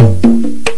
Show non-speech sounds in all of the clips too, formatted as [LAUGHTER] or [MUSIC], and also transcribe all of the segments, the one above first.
Thank you.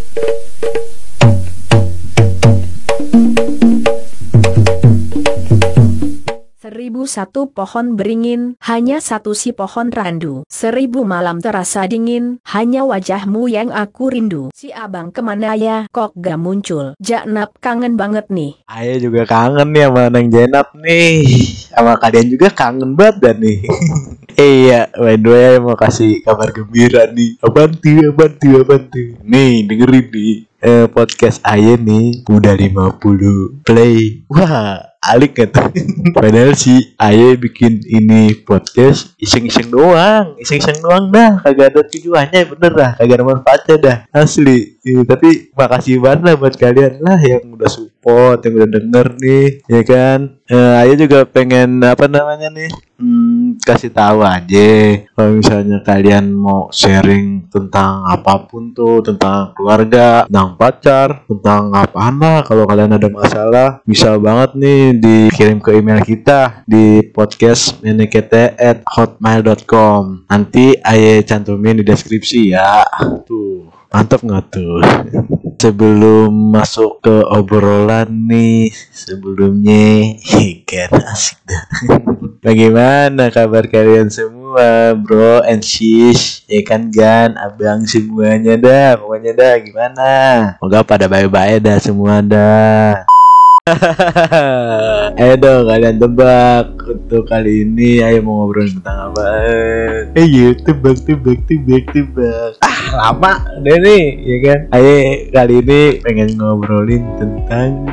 Satu pohon beringin, hanya satu si pohon randu. Seribu malam terasa dingin, hanya wajahmu yang aku rindu. Si abang ke mana ya, kok gak muncul? Jaknap kangen banget nih. Ayah juga kangen nih sama Nang Jenap nih. Sama kalian juga kangen banget dah nih. [LAUGHS] iya, by the way mau kasih kabar gembira nih. Tuh, apaan tuh. Nih, dengerin nih. Eh, podcast Ayah nih udah 50 play. Wah, alik gak tuh? [LAUGHS] Padahal si Ayah bikin ini podcast iseng-iseng doang. Iseng-iseng doang dah. Kagak ada tujuannya bener dah. Kagak ada manfaatnya dah. Asli. Iya, tapi makasih banget lah buat kalian lah yang udah support, yang udah denger nih, ya kan. Eh, Ayah juga pengen apa namanya nih? Hmm, kasih tahu aja. Kalau misalnya kalian mau sharing tentang apa pun tuh tentang keluarga, tentang pacar, tentang apa lah kalau kalian ada masalah bisa banget nih dikirim ke email kita di podcast at hotmail.com nanti ayah cantumin di deskripsi ya. Tuh mantap nggak tuh sebelum masuk ke obrolan nih sebelumnya [LAUGHS] kan asik dah. [LAUGHS] Bagaimana kabar kalian semua bro and sis? Ya kan Gan? Abang semuanya dah pokoknya dah gimana? Semoga pada baik-baik dah semua dah [LAUGHS] Ayo dong kalian tebak untuk kali ini ayo mau ngobrol tentang apa? Ayo tebak tebak tebak tebak. Ah lama deh nih ya kan. Ayo kali ini pengen ngobrolin tentang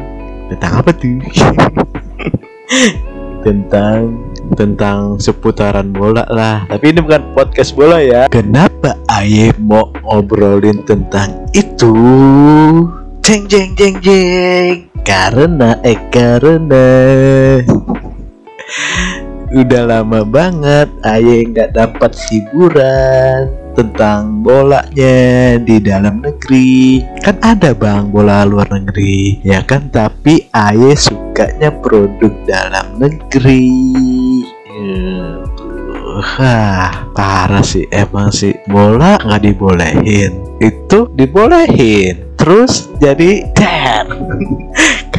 tentang apa tuh? [LAUGHS] tentang tentang seputaran bola lah. Tapi ini bukan podcast bola ya. Kenapa Aye mau ngobrolin tentang itu? Jeng jeng jeng jeng karena eh karena. Udah lama banget Aye nggak dapat hiburan tentang bolanya di dalam negeri. Kan ada bang bola luar negeri. Ya kan? Tapi Aye sukanya produk dalam negeri. Wah, parah sih. Emang sih. Bola nggak dibolehin. Itu dibolehin. Terus jadi [LAUGHS] dar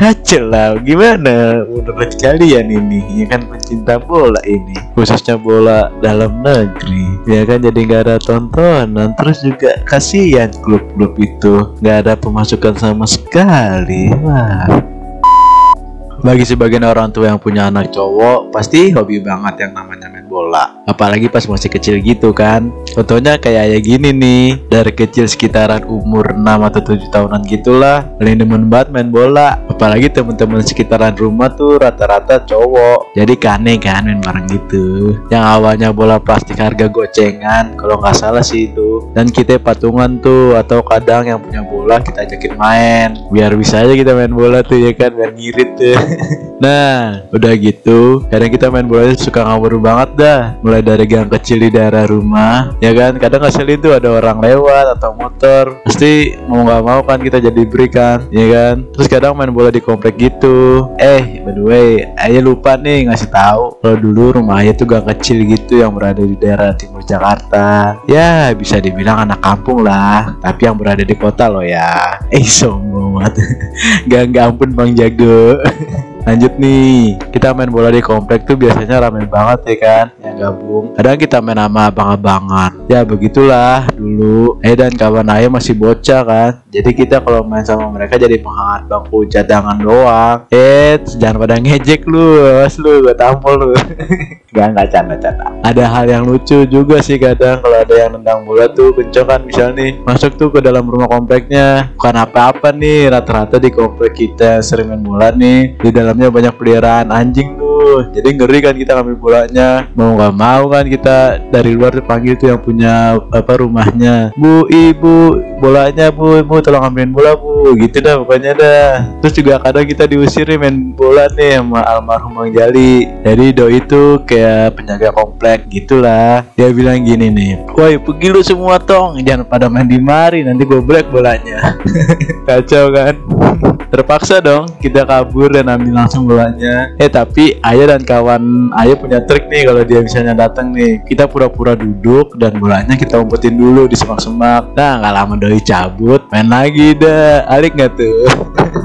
kacau lah gimana? Menurut kalian ini ya kan pencinta bola ini khususnya bola dalam negeri ya kan? Jadi nggak ada tontonan terus juga kasihan klub-klub itu nggak ada pemasukan sama sekali wah. Bagi sebagian orang tua yang punya anak cowok pasti hobi banget yang namanya bola. Apalagi pas masih kecil gitu kan. Contohnya kayak ya gini nih dari kecil sekitaran umur 6 atau 7 tahunan gitulah paling demen banget main bola. Apalagi temen-temen sekitaran rumah tuh rata-rata cowok. Jadi kane kan main bareng gitu. Yang awalnya bola plastik harga gocengan kalau nggak salah sih itu. Dan kita patungan tuh atau kadang yang punya bola kita ajakin main. Biar bisa aja kita main bola tuh ya kan? Biar ngirit tuh. [LAUGHS] Nah udah gitu kadang kita main bola suka ngawur banget dah mulai dari gang kecil di daerah rumah ya kan? Kadang ngeselin tuh ada orang lewat atau motor. Pasti mau nggak mau kan kita jadi berikan ya kan? Terus kadang main bola di komplek gitu. Eh by the way ayah lupa nih ngasih tahu kalau dulu rumah ayah tuh gang kecil gitu yang berada di daerah timur Jakarta. Ya bisa dibilang anak kampung lah tapi yang berada di kota loh ya. Eh sombong banget. [LAUGHS] Gak gak ampun bang jago. [LAUGHS] Lanjut nih. Kita main bola di komplek tuh biasanya rame banget ya kan? Yang gabung. Kadang kita main sama abang-abangan. Ya begitulah dulu. Eh dan kawan ayah masih bocah kan? Jadi kita kalau main sama mereka jadi penghangat bangku cadangan doang. Eh jangan pada ngejek lu awas lu gue tampol lu. [LAUGHS] Gak, gak canda canda. Ada hal yang lucu juga sih kadang kalau ada yang nendang bola tuh kenceng kan misalnya nih. Masuk tuh ke dalam rumah kompleknya. Bukan apa-apa nih rata-rata di komplek kita sering main bola nih. Di dalamnya banyak peliharaan anjing tuh jadi ngeri kan kita ngambil bolanya. Mau nggak mau kan kita dari luar dipanggil tuh yang punya apa rumahnya. Bu ibu bolanya bu. Ibu tolong ambilin bola bu. Gitu dah pokoknya dah. Terus juga kadang kita diusir main bola nih sama almarhum bang Jali. Jadi doi itu kayak penjaga komplek gitulah. Dia bilang gini nih woi pergi lu semua tong. Jangan pada main di mari nanti gue break bolanya. [LAUGHS] Kacau kan terpaksa dong kita kabur dan ambil langsung bolanya eh tapi ayah dan kawan ayah punya trik nih kalau dia misalnya datang nih. Kita pura-pura duduk dan bolanya kita umpetin dulu di semak-semak. Nah nggak lama doi cabut main lagi dah alik nggak tuh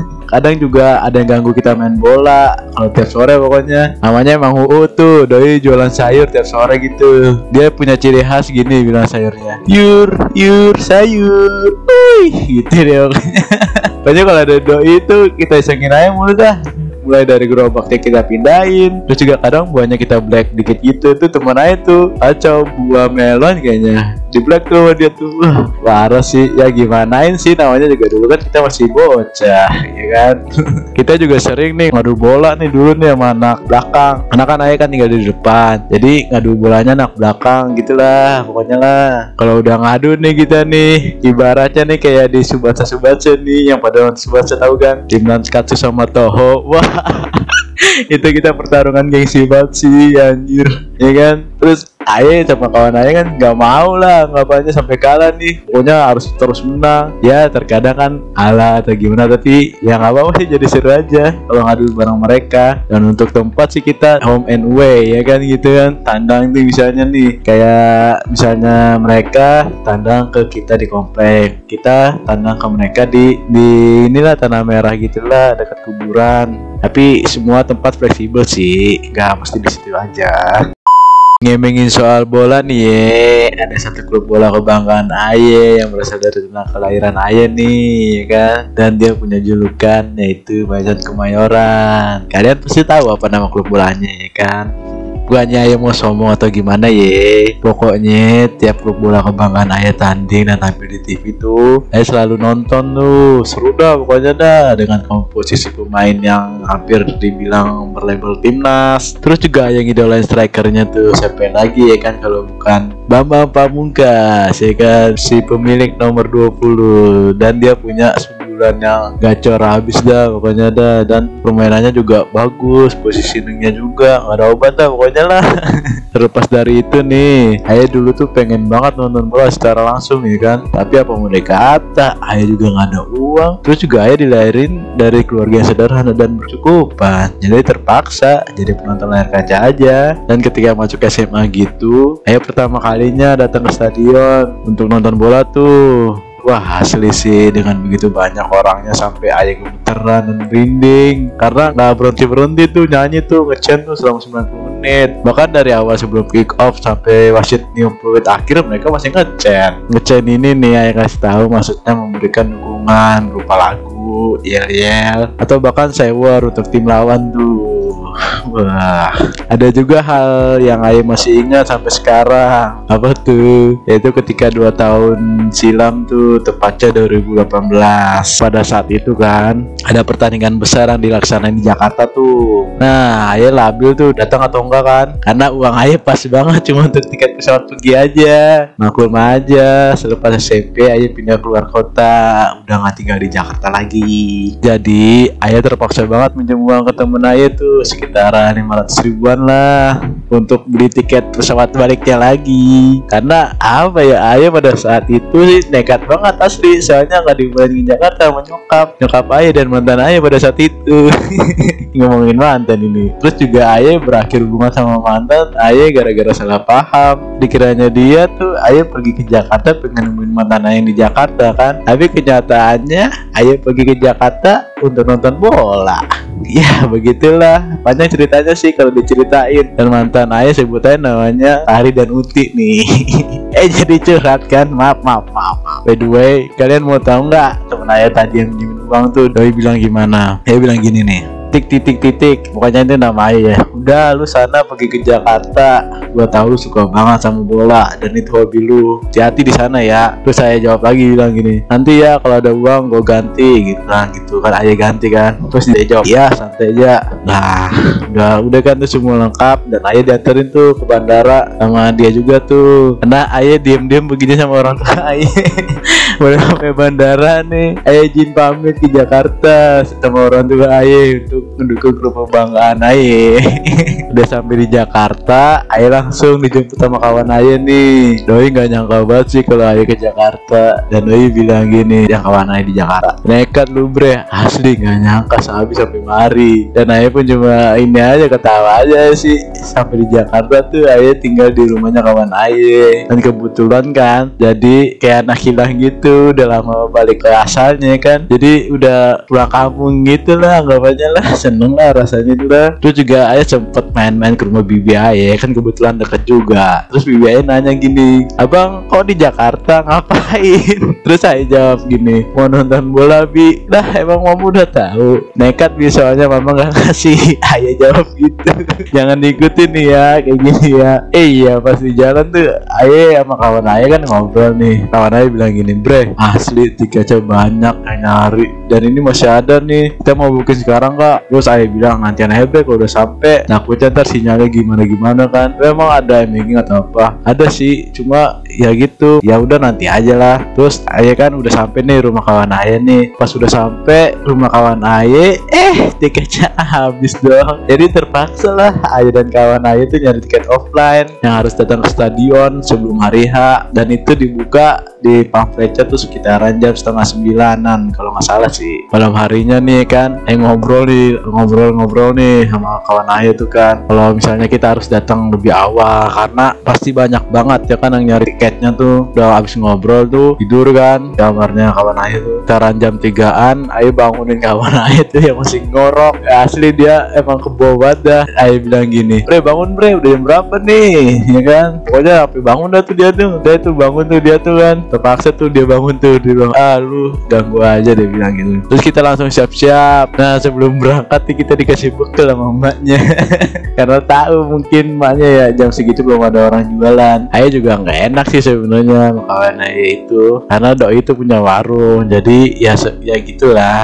[LAUGHS] kadang juga ada yang ganggu kita main bola kalau tiap sore pokoknya. Namanya emang UU tuh doi jualan sayur tiap sore gitu. Dia punya ciri khas gini bilang sayurnya. Yur yur sayur. Uy, gitu deh pokoknya. [LAUGHS] Pokoknya kalau ada doi itu kita isengin aja mulu dah mulai dari gerobaknya kita pindahin terus juga kadang buahnya kita black dikit gitu. Tuh teman aja tuh kacau buah melon kayaknya. Di black tuh dia tuh wah parah sih. Ya gimanain sih? Namanya juga dulu kan kita masih bocah ya kan? [LAUGHS] Kita juga sering nih ngadu bola nih dulu nih sama anak belakang. Anak kan ayah kan tinggal di depan jadi ngadu bolanya anak belakang gitulah pokoknya lah. Kalau udah ngadu nih kita nih ibaratnya nih kayak di Subatsa Subatsa nih yang pada Subatsa tahu kan? Timnas Katsu sama Toho. Wah [LAUGHS] itu kita pertarungan gengsi banget sih anjir. Ya kan terus Aye sama kawan Aye kan nggak mau lah ngapainnya sampai kalah nih. Pokoknya harus terus menang. Ya terkadang kan kalah atau gimana tapi ya nggak apa-apa sih jadi seru aja kalau ngadu bareng mereka. Dan untuk tempat sih kita home and away ya kan gitu kan. Tandang tuh misalnya nih kayak misalnya mereka tandang ke kita di komplek. Kita tandang ke mereka di di inilah tanah merah gitulah dekat kuburan. Tapi semua tempat fleksibel sih nggak mesti di situ aja ngemengin soal bola nih ye. Ada satu klub bola kebanggaan Aye yang berasal dari tanah kelahiran Aye nih ya kan? Dan dia punya julukan yaitu Macan Kemayoran. Kalian pasti tahu apa nama klub bolanya ya kan bukannya ayah mau sombong atau gimana ye? Pokoknya tiap klub bola kebanggaan ayah tanding dan tampil di TV tuh ayah selalu nonton tuh. Seru dah pokoknya dah dengan komposisi pemain yang hampir dibilang berlabel timnas. Terus juga yang idolain strikernya tuh siapa lagi ya kan kalau bukan Bambang Pamungkas ya kan? Si pemilik nomor 20 dan dia punya bulan yang gacor habis dah pokoknya dah. Dan permainannya juga bagus positioningnya juga. Nggak ada obat dah pokoknya lah. [LAUGHS] Terlepas dari itu nih ayah dulu tuh pengen banget nonton bola secara langsung ya kan? Tapi apa mau dikata ayah juga nggak ada uang. Terus juga ayah dilahirin dari keluarga yang sederhana dan bercukupan. Jadi terpaksa jadi penonton layar kaca aja. Dan ketika masuk SMA gitu ayah pertama kalinya datang ke stadion untuk nonton bola tuh Wah asli sih dengan begitu banyak orangnya sampai ayah gemeteran dan merinding. Karena nggak berhenti-berhenti tuh nyanyi tuh ngecen tuh selama 90 menit. Bahkan dari awal sebelum kick off sampai wasit nium peluit akhir mereka masih ngecen Ngecen ini nih ayah kasih tahu maksudnya memberikan dukungan berupa lagu, yel-yel Atau bahkan sewa untuk tim lawan tuh Wah, ada juga hal yang Ayah masih ingat sampai sekarang. Apa tuh? Yaitu ketika dua tahun silam tuh tepatnya 2018. Pada saat itu kan ada pertandingan besar yang dilaksanakan di Jakarta tuh. Nah, Ayah labil tuh datang atau enggak kan? Karena uang Ayah pas banget cuma untuk tiket pesawat pergi aja. Maklum aja, selepas SMP Ayah pindah keluar kota, udah nggak tinggal di Jakarta lagi. Jadi Ayah terpaksa banget minjem uang ke temen Ayah tuh sekitar 500 ribuan lah untuk beli tiket pesawat baliknya lagi. Karena apa ya ayah pada saat itu sih nekat banget asli soalnya nggak ke Jakarta sama nyokap. Ayah dan mantan ayah pada saat itu. [LAUGHS] Ngomongin mantan ini. Terus juga ayah berakhir hubungan sama mantan ayah gara-gara salah paham. Dikiranya dia tuh ayah pergi ke Jakarta pengen nemuin mantan ayah di Jakarta kan. Tapi kenyataannya ayah pergi ke Jakarta untuk nonton bola. [LAUGHS] Ya begitulah. Panjang ceritanya sih kalau diceritain. Dan mantan ayah sebutannya namanya Ari dan Uti nih. [LAUGHS] Eh jadi curhat kan? Maaf maaf maaf, by the way kalian mau tahu nggak? Temen ayah tadi yang minjemin uang tuh doi bilang gimana? Dia bilang gini nih titik titik titik pokoknya itu nama ya. Udah lu sana pergi ke Jakarta. Gua tahu lu suka banget sama bola dan itu hobi lu. Hati-hati di sana ya. Terus saya jawab lagi bilang gini nanti ya kalau ada uang gua ganti gitu nah gitu kan. Ayah ganti kan. Terus dia jawab iya santai aja. Nah udah udah kan tuh semua lengkap. Dan ayah dianterin tuh ke bandara sama dia juga tuh. Karena ayah diem-diem begini sama orang tua [LAUGHS] ayah udah sampai bandara nih. Ayah izin pamit ke Jakarta sama orang tua ayah untuk ngedukung grup kebanggaan aja. [LAUGHS] Udah sampai di Jakarta Ayo langsung dijemput sama kawan Ayo nih. Doi nggak nyangka banget sih kalau Ayo ke Jakarta. Dan Doi bilang gini ya kawan Ayo di Jakarta. Nekat lu bre. Asli nggak nyangka sehabis sampai mari. Dan Ayo pun cuma ini aja ketawa aja sih. Sampai di Jakarta tuh Ayo tinggal di rumahnya kawan Ayo dan kebetulan kan jadi kayak anak hilang gitu udah lama balik ke asalnya kan. Jadi udah pulang kampung gitu lah anggapannya lah seneng lah rasanya lah terus juga Ayo sempet main main-main ke rumah Bibi Aye kan kebetulan deket juga. Terus Bibi Aye nanya gini abang kok di Jakarta? Ngapain? [LAUGHS] Terus saya jawab gini mau nonton bola Bi. Dah emang mama udah tahu. Nekat bi soalnya mama nggak [LAUGHS] ngasih. Aye jawab gitu. [LAUGHS] Jangan diikutin nih ya kayak gini ya. Eh iya pas di jalan tuh Aye sama kawan Aye kan ngobrol nih. Kawan Aye bilang gini bre asli tiketnya banyak yang nyari. Dan ini masih ada nih. Kita mau booking sekarang kak terus Aye bilang nanti aja kalau udah sampai takutnya ntar sinyalnya gimana gimana kan. Memang ada imaging atau apa. Ada sih cuma ya gitu. Ya udah nanti aja lah. Terus ayah kan udah sampai nih rumah kawan ayah nih. Pas udah sampai rumah kawan ayah eh tiketnya [LAUGHS] habis dong. Jadi terpaksa lah ayah dan kawan ayah tuh nyari tiket offline yang harus datang ke stadion sebelum hari H. Dan itu dibuka di pamfletnya tuh sekitaran jam setengah sembilanan kalau nggak salah sih. Malam harinya nih kan eh ngobrol nih ngobrol-ngobrol nih sama kawan ayah tuh kan. Kalau misalnya kita harus datang lebih awal karena pasti banyak banget ya kan yang nyari tiketnya tuh udah habis ngobrol tuh tidur kan. Kamarnya kawan ayah tuh. Sekarang jam 3an ayah bangunin kawan [LAUGHS] ayah tuh yang masih ngorok. Asli dia emang kebo banget dah. Ayah bilang gini bre bangun bre udah jam berapa nih? [LAUGHS] Ya kan? Pokoknya api bangun dah tuh dia tuh. Dia tuh bangun tuh dia tuh kan. Terpaksa tuh dia bangun tuh. Dia bilang ah lu ganggu aja dia bilang gitu. Terus kita langsung siap-siap. Nah sebelum berangkat kita dikasih bekal sama mbaknya [LAUGHS] karena tahu mungkin maknya ya jam segitu belum ada orang jualan. Ayah juga nggak enak [LAUGHS] sebenarnya kawan ayah itu. Karena doi itu punya warung jadi ya ya gitulah.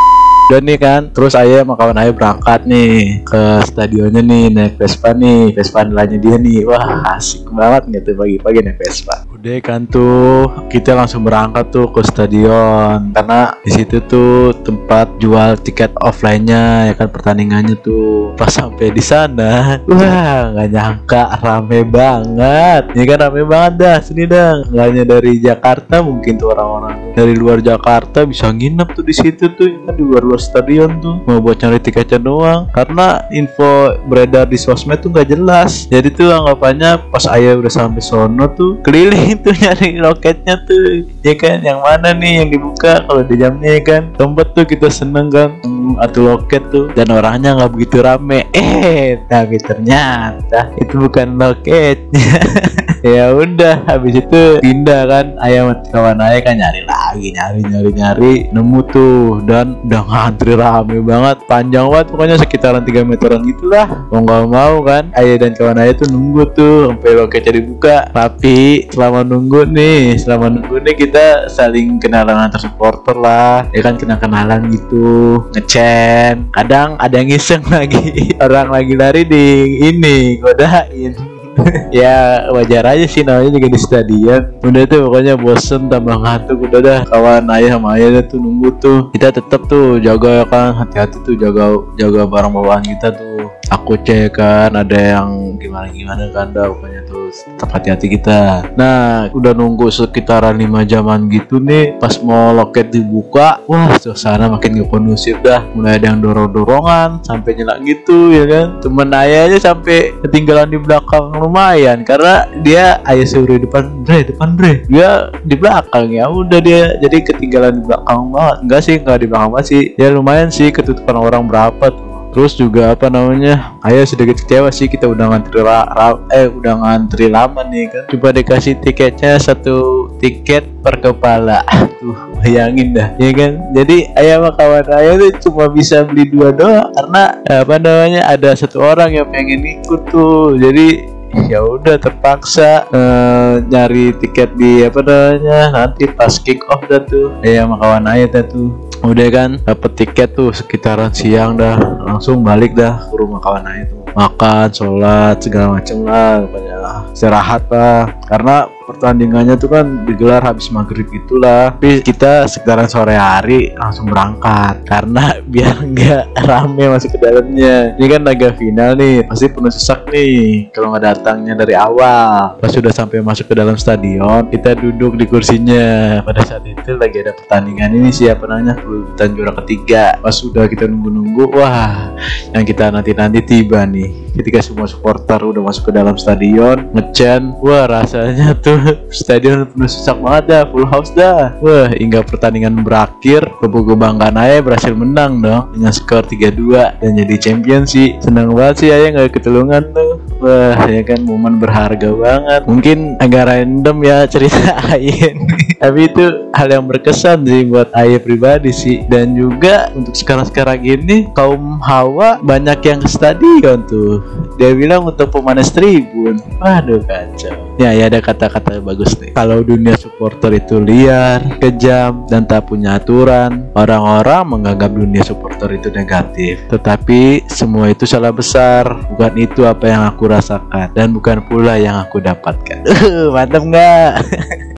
Udah nih kan terus ayah sama kawan ayah berangkat nih ke stadionnya nih naik Vespa nih. Vespa andalannya dia nih wah asik banget gitu pagi-pagi naik Vespa udah kan tuh kita langsung berangkat tuh ke stadion. Karena di situ tuh tempat jual tiket offline-nya ya kan pertandingannya tuh. Pas sampai di sana wah nggak nyangka rame banget. Ya kan rame banget dah sini dah. Nggak hanya dari Jakarta mungkin tuh orang-orang dari luar Jakarta bisa nginep tuh di situ tuh ya kan di luar luar stadion tuh. Mau buat cari tiketnya doang. Karena info beredar di sosmed tuh nggak jelas. Jadi tuh anggapannya pas ayah udah sampai sono tuh keliling tuh [LAUGHS] nyari loketnya tuh. Ya kan yang mana nih yang dibuka kalau di jamnya ya kan? Tempat tuh kita seneng kan? Hmm, atau loket tuh. Dan orangnya nggak begitu rame. Eh tapi ternyata itu bukan loketnya [LAUGHS] ya udah habis itu pindah kan. Ayam kawan ayah kan nyari lagi nyari nyari nyari. Nemu tuh dan udah ngantri rame banget. Panjang banget pokoknya sekitaran 3 meteran gitulah. Mau nggak mau kan. Ayah dan kawan ayah tuh nunggu tuh sampai loketnya dibuka tapi selama nunggu nih selama nunggu nih kita saling kenalan antar supporter lah. Ya kan kenal kenalan gitu ngecen kadang ada yang iseng lagi. [LAUGHS] Orang lagi lari di ini godain [LAUGHS] ya wajar aja sih namanya juga di stadion. Udah tuh pokoknya bosen tambah ngantuk udah dah. Kawan ayah sama ayah tuh nunggu tuh. Kita tetap tuh jaga ya kan hati-hati tuh jaga jaga barang bawaan kita tuh aku cek kan ada yang gimana gimana kan dah pokoknya tuh tetap hati-hati kita. Nah udah nunggu sekitaran 5 jaman gitu nih pas mau loket dibuka wah suasana makin gak kondusif dah. Mulai ada yang dorong-dorongan sampai nyelak gitu ya kan? Temen ayah aja sampai ketinggalan di belakang lumayan karena dia ayah suruh depan bre depan bre. Dia di belakang ya udah dia jadi ketinggalan di belakang banget. Enggak sih enggak di belakang banget sih. Ya lumayan sih ketutupan orang berapa tuh Terus juga apa namanya? Ayah sedikit kecewa sih kita udah ngantri ra, ra, eh udah ngantri lama nih kan. Coba dikasih tiketnya satu tiket per kepala. Tuh bayangin dah ya kan. Jadi ayah sama kawan ayah tuh cuma bisa beli dua doang karena apa namanya ada satu orang yang pengen ikut tuh. Jadi ya udah terpaksa uh, nyari tiket di apa namanya nanti pas kick off dah tuh ya sama kawan ayah dah tuh udah kan? Dapet tiket tuh sekitaran siang dah. Langsung balik dah ke rumah kawan tuh. Makan sholat segala macem lah pokoknya. Istirahat lah karena pertandingannya tuh kan digelar habis maghrib itulah. Tapi kita sekitaran sore hari langsung berangkat. Karena [LAUGHS] biar nggak rame masuk ke dalamnya. Ini kan laga final nih pasti penuh sesak nih kalau nggak datangnya dari awal. Pas sudah sampai masuk ke dalam stadion kita duduk di kursinya. Pada saat itu lagi ada pertandingan ini siapa namanya perebutan juara ketiga. Pas sudah kita nunggu-nunggu wah yang kita nanti-nanti tiba nih ketika semua supporter udah masuk ke dalam stadion ngechan wah rasanya tuh [LAUGHS] stadion penuh sesak banget dah full house dah. Wah hingga pertandingan berakhir kubu kebanggaan ayah berhasil menang dong dengan skor 3-2 dan jadi champion sih. Senang banget sih ayah nggak ketulungan tuh. Wah ya kan momen berharga banget. Mungkin agak random ya cerita [LAUGHS] ayah tapi itu hal yang berkesan sih buat ayah pribadi sih. Dan juga untuk sekarang-sekarang ini kaum hawa banyak yang ke stadion tuh dia bilang untuk pemanas tribun. Waduh kacau. Ya ya ada kata-kata bagus nih. Kalau dunia supporter itu liar kejam dan tak punya aturan orang-orang menganggap dunia supporter itu negatif. Tetapi semua itu salah besar. Bukan itu apa yang aku rasakan dan bukan pula yang aku dapatkan. [LAUGHS] Mantap nggak? [LAUGHS]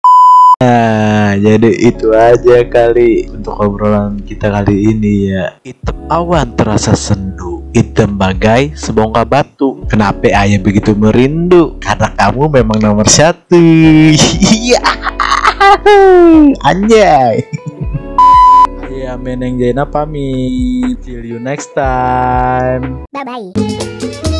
Nah, jadi itu aja kali untuk obrolan kita kali ini ya. Hitam awan terasa sendu, hitam bagai sebongkah batu. Kenapa ayah begitu merindu? Karena kamu memang nomor satu. Iya, [LAUGHS] anjay. Ayah Meneng Jaina pamit. See you next time. Bye bye.